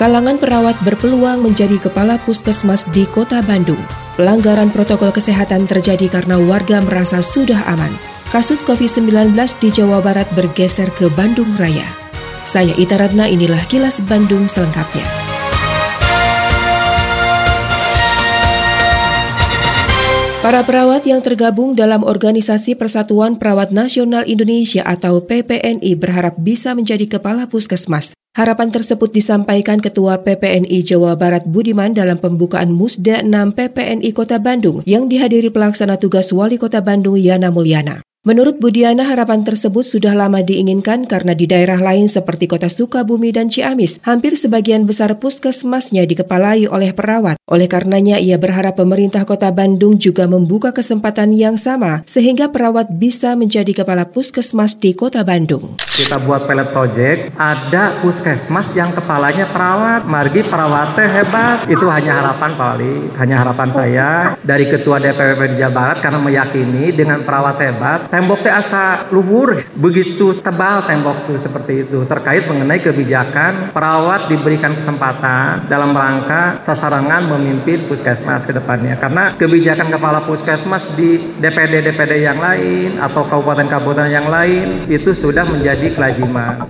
Kalangan perawat berpeluang menjadi kepala puskesmas di kota Bandung. Pelanggaran protokol kesehatan terjadi karena warga merasa sudah aman. Kasus COVID-19 di Jawa Barat bergeser ke Bandung Raya. Saya Ita Ratna, inilah kilas Bandung selengkapnya. Para perawat yang tergabung dalam Organisasi Persatuan Perawat Nasional Indonesia atau PPNI berharap bisa menjadi kepala puskesmas. Harapan tersebut disampaikan Ketua PPNI Jawa Barat Budiman dalam pembukaan Musda 6 PPNI Kota Bandung yang dihadiri pelaksana tugas Wali Kota Bandung Yana Mulyana. Menurut Budiana, harapan tersebut sudah lama diinginkan karena di daerah lain seperti kota Sukabumi dan Ciamis, hampir sebagian besar puskesmasnya dikepalai oleh perawat. Oleh karenanya, ia berharap pemerintah kota Bandung juga membuka kesempatan yang sama sehingga perawat bisa menjadi kepala puskesmas di kota Bandung. Kita buat pilot project, ada puskesmas yang kepalanya perawat, margi perawatnya hebat. Itu hanya harapan Pak Wali, hanya harapan saya dari Ketua DPP Jawa Barat karena meyakini dengan perawat hebat tembok teh asa luhur begitu tebal tembok tuh seperti itu terkait mengenai kebijakan perawat diberikan kesempatan dalam rangka sasarangan memimpin puskesmas ke depannya karena kebijakan kepala puskesmas di DPD DPD yang lain atau kabupaten-kabupaten yang lain itu sudah menjadi kelajiman.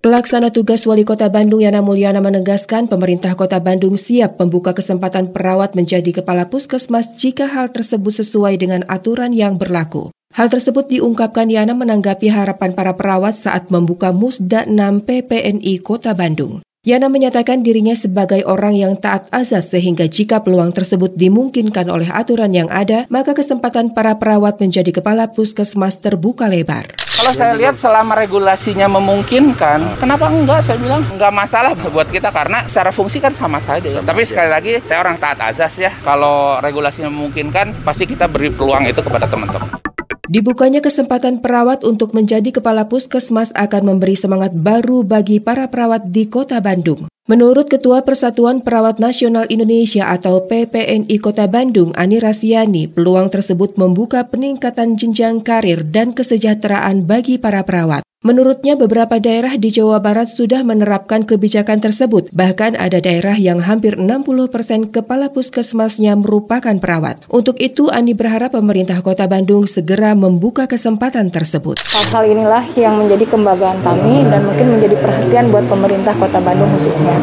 Pelaksana tugas Wali Kota Bandung Yana Mulyana menegaskan pemerintah Kota Bandung siap membuka kesempatan perawat menjadi kepala puskesmas jika hal tersebut sesuai dengan aturan yang berlaku. Hal tersebut diungkapkan Yana menanggapi harapan para perawat saat membuka Musda 6 PPNI Kota Bandung. Yana menyatakan dirinya sebagai orang yang taat azas sehingga jika peluang tersebut dimungkinkan oleh aturan yang ada, maka kesempatan para perawat menjadi kepala puskesmas terbuka lebar. Kalau saya lihat selama regulasinya memungkinkan, kenapa enggak? Saya bilang enggak masalah buat kita karena secara fungsi kan sama saja. Tapi sekali lagi saya orang taat azas ya. Kalau regulasinya memungkinkan, pasti kita beri peluang itu kepada teman-teman. Dibukanya kesempatan perawat untuk menjadi kepala puskesmas akan memberi semangat baru bagi para perawat di kota Bandung. Menurut Ketua Persatuan Perawat Nasional Indonesia atau PPNI Kota Bandung, Ani Rasiani, peluang tersebut membuka peningkatan jenjang karir dan kesejahteraan bagi para perawat. Menurutnya beberapa daerah di Jawa Barat sudah menerapkan kebijakan tersebut. Bahkan ada daerah yang hampir 60 persen kepala puskesmasnya merupakan perawat. Untuk itu Ani berharap pemerintah kota Bandung segera membuka kesempatan tersebut. Hal-hal inilah yang menjadi kebanggaan kami dan mungkin menjadi perhatian buat pemerintah kota Bandung khususnya.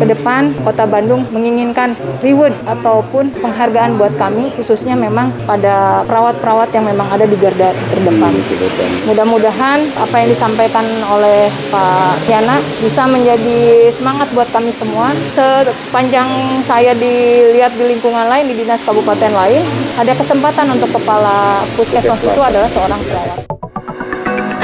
Ke depan kota Bandung menginginkan reward ataupun penghargaan buat kami khususnya memang pada perawat-perawat yang memang ada di garda terdepan. Mudah-mudahan apa yang disampaikan oleh Pak Yana bisa menjadi semangat buat kami semua. Sepanjang saya dilihat di lingkungan lain, di dinas kabupaten lain, ada kesempatan untuk kepala puskesmas itu adalah seorang perawat.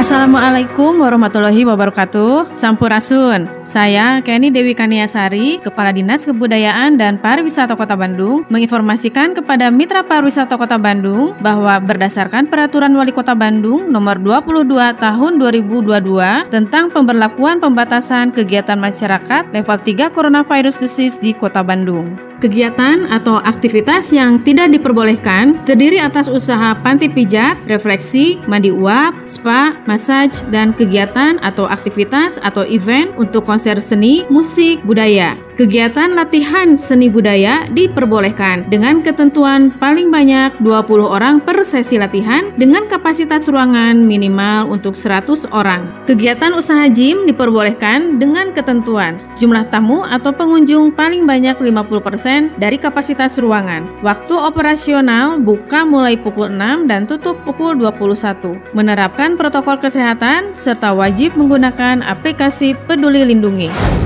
Assalamualaikum warahmatullahi wabarakatuh. Sampurasun. Saya Kenny Dewi Kaniasari, Kepala Dinas Kebudayaan dan Pariwisata Kota Bandung, menginformasikan kepada Mitra Pariwisata Kota Bandung bahwa berdasarkan Peraturan Wali Kota Bandung Nomor 22 Tahun 2022 tentang pemberlakuan pembatasan kegiatan masyarakat level 3 Coronavirus Disease di Kota Bandung. Kegiatan atau aktivitas yang tidak diperbolehkan terdiri atas usaha panti pijat, refleksi, mandi uap, spa, massage, dan kegiatan atau aktivitas atau event untuk konser seni, musik, budaya. Kegiatan latihan seni budaya diperbolehkan dengan ketentuan paling banyak 20 orang per sesi latihan dengan kapasitas ruangan minimal untuk 100 orang. Kegiatan usaha gym diperbolehkan dengan ketentuan jumlah tamu atau pengunjung paling banyak 50% dari kapasitas ruangan. Waktu operasional buka mulai pukul 6 dan tutup pukul 21. Menerapkan protokol kesehatan serta wajib menggunakan aplikasi Peduli Lindungi.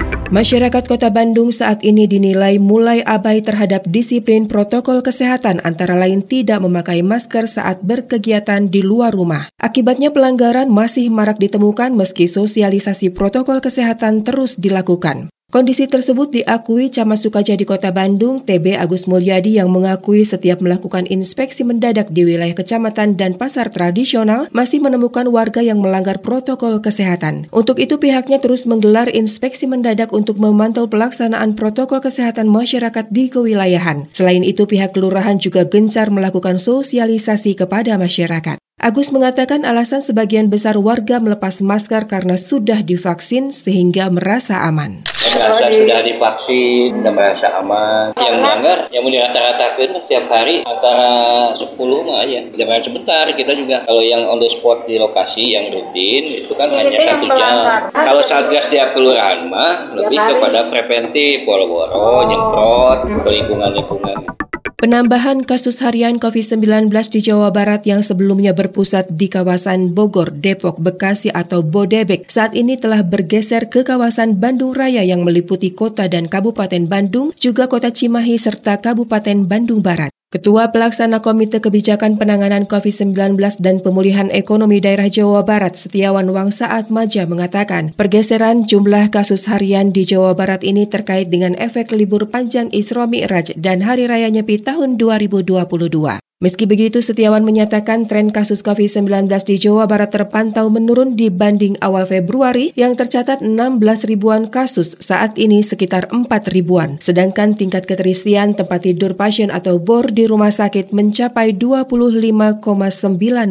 Masyarakat Kota Bandung saat ini dinilai mulai abai terhadap disiplin protokol kesehatan antara lain tidak memakai masker saat berkegiatan di luar rumah. Akibatnya pelanggaran masih marak ditemukan meski sosialisasi protokol kesehatan terus dilakukan. Kondisi tersebut diakui Camat Sukajadi Kota Bandung, TB Agus Mulyadi yang mengakui setiap melakukan inspeksi mendadak di wilayah kecamatan dan pasar tradisional masih menemukan warga yang melanggar protokol kesehatan. Untuk itu pihaknya terus menggelar inspeksi mendadak untuk memantau pelaksanaan protokol kesehatan masyarakat di kewilayahan. Selain itu pihak kelurahan juga gencar melakukan sosialisasi kepada masyarakat. Agus mengatakan alasan sebagian besar warga melepas masker karena sudah divaksin sehingga merasa aman. Merasa sudah divaksin dan merasa aman. Yang melanggar yang mau dirata-ratakan setiap hari antara 10 mah ya jangan sebentar. Kita juga kalau yang on the spot di lokasi yang rutin itu kan hanya satu jam. kalau satgas tiap kelurahan mah lebih kepada preventif boro-boro nyemprot ke lingkungan-lingkungan Penambahan kasus harian COVID-19 di Jawa Barat yang sebelumnya berpusat di kawasan Bogor, Depok, Bekasi atau Bodebek saat ini telah bergeser ke kawasan Bandung Raya yang meliputi kota dan Kabupaten Bandung, juga kota Cimahi serta Kabupaten Bandung Barat. Ketua Pelaksana Komite Kebijakan Penanganan COVID-19 dan Pemulihan Ekonomi Daerah Jawa Barat Setiawan Wangsa Atmaja mengatakan, pergeseran jumlah kasus harian di Jawa Barat ini terkait dengan efek libur panjang Isra Mi'raj dan Hari Raya Nyepi tahun 2022. Meski begitu, Setiawan menyatakan tren kasus COVID-19 di Jawa Barat terpantau menurun dibanding awal Februari yang tercatat 16 ribuan kasus, saat ini sekitar 4 ribuan. Sedangkan tingkat keterisian tempat tidur pasien atau BOR di rumah sakit mencapai 25,9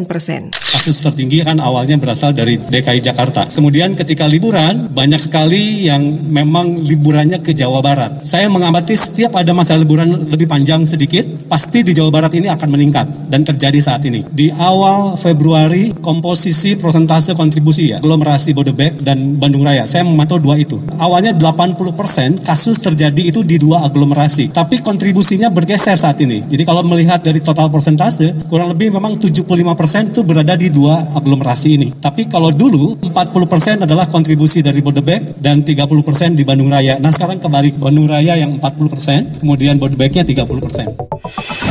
persen. Kasus tertinggi kan awalnya berasal dari DKI Jakarta. Kemudian ketika liburan, banyak sekali yang memang liburannya ke Jawa Barat. Saya mengamati setiap ada masa liburan lebih panjang sedikit, pasti di Jawa Barat ini akan meningkat dan terjadi saat ini. Di awal Februari komposisi prosentase kontribusi ya aglomerasi Bodebek dan Bandung Raya. Saya memantau dua itu. Awalnya 80% kasus terjadi itu di dua aglomerasi, tapi kontribusinya bergeser saat ini. Jadi kalau melihat dari total persentase kurang lebih memang 75% itu berada di dua aglomerasi ini. Tapi kalau dulu 40% adalah kontribusi dari Bodebek dan 30% di Bandung Raya. Nah sekarang kembali Bandung Raya yang 40%, kemudian Bodebeknya 30%.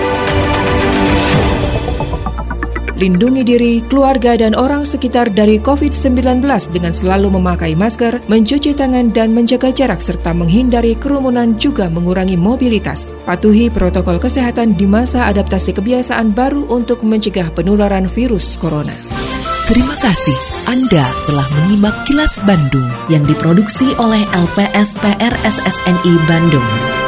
Lindungi diri, keluarga, dan orang sekitar dari COVID-19 dengan selalu memakai masker, mencuci tangan, dan menjaga jarak serta menghindari kerumunan juga mengurangi mobilitas. Patuhi protokol kesehatan di masa adaptasi kebiasaan baru untuk mencegah penularan virus corona. Terima kasih Anda telah menyimak kilas Bandung yang diproduksi oleh LPSPR SSNI Bandung.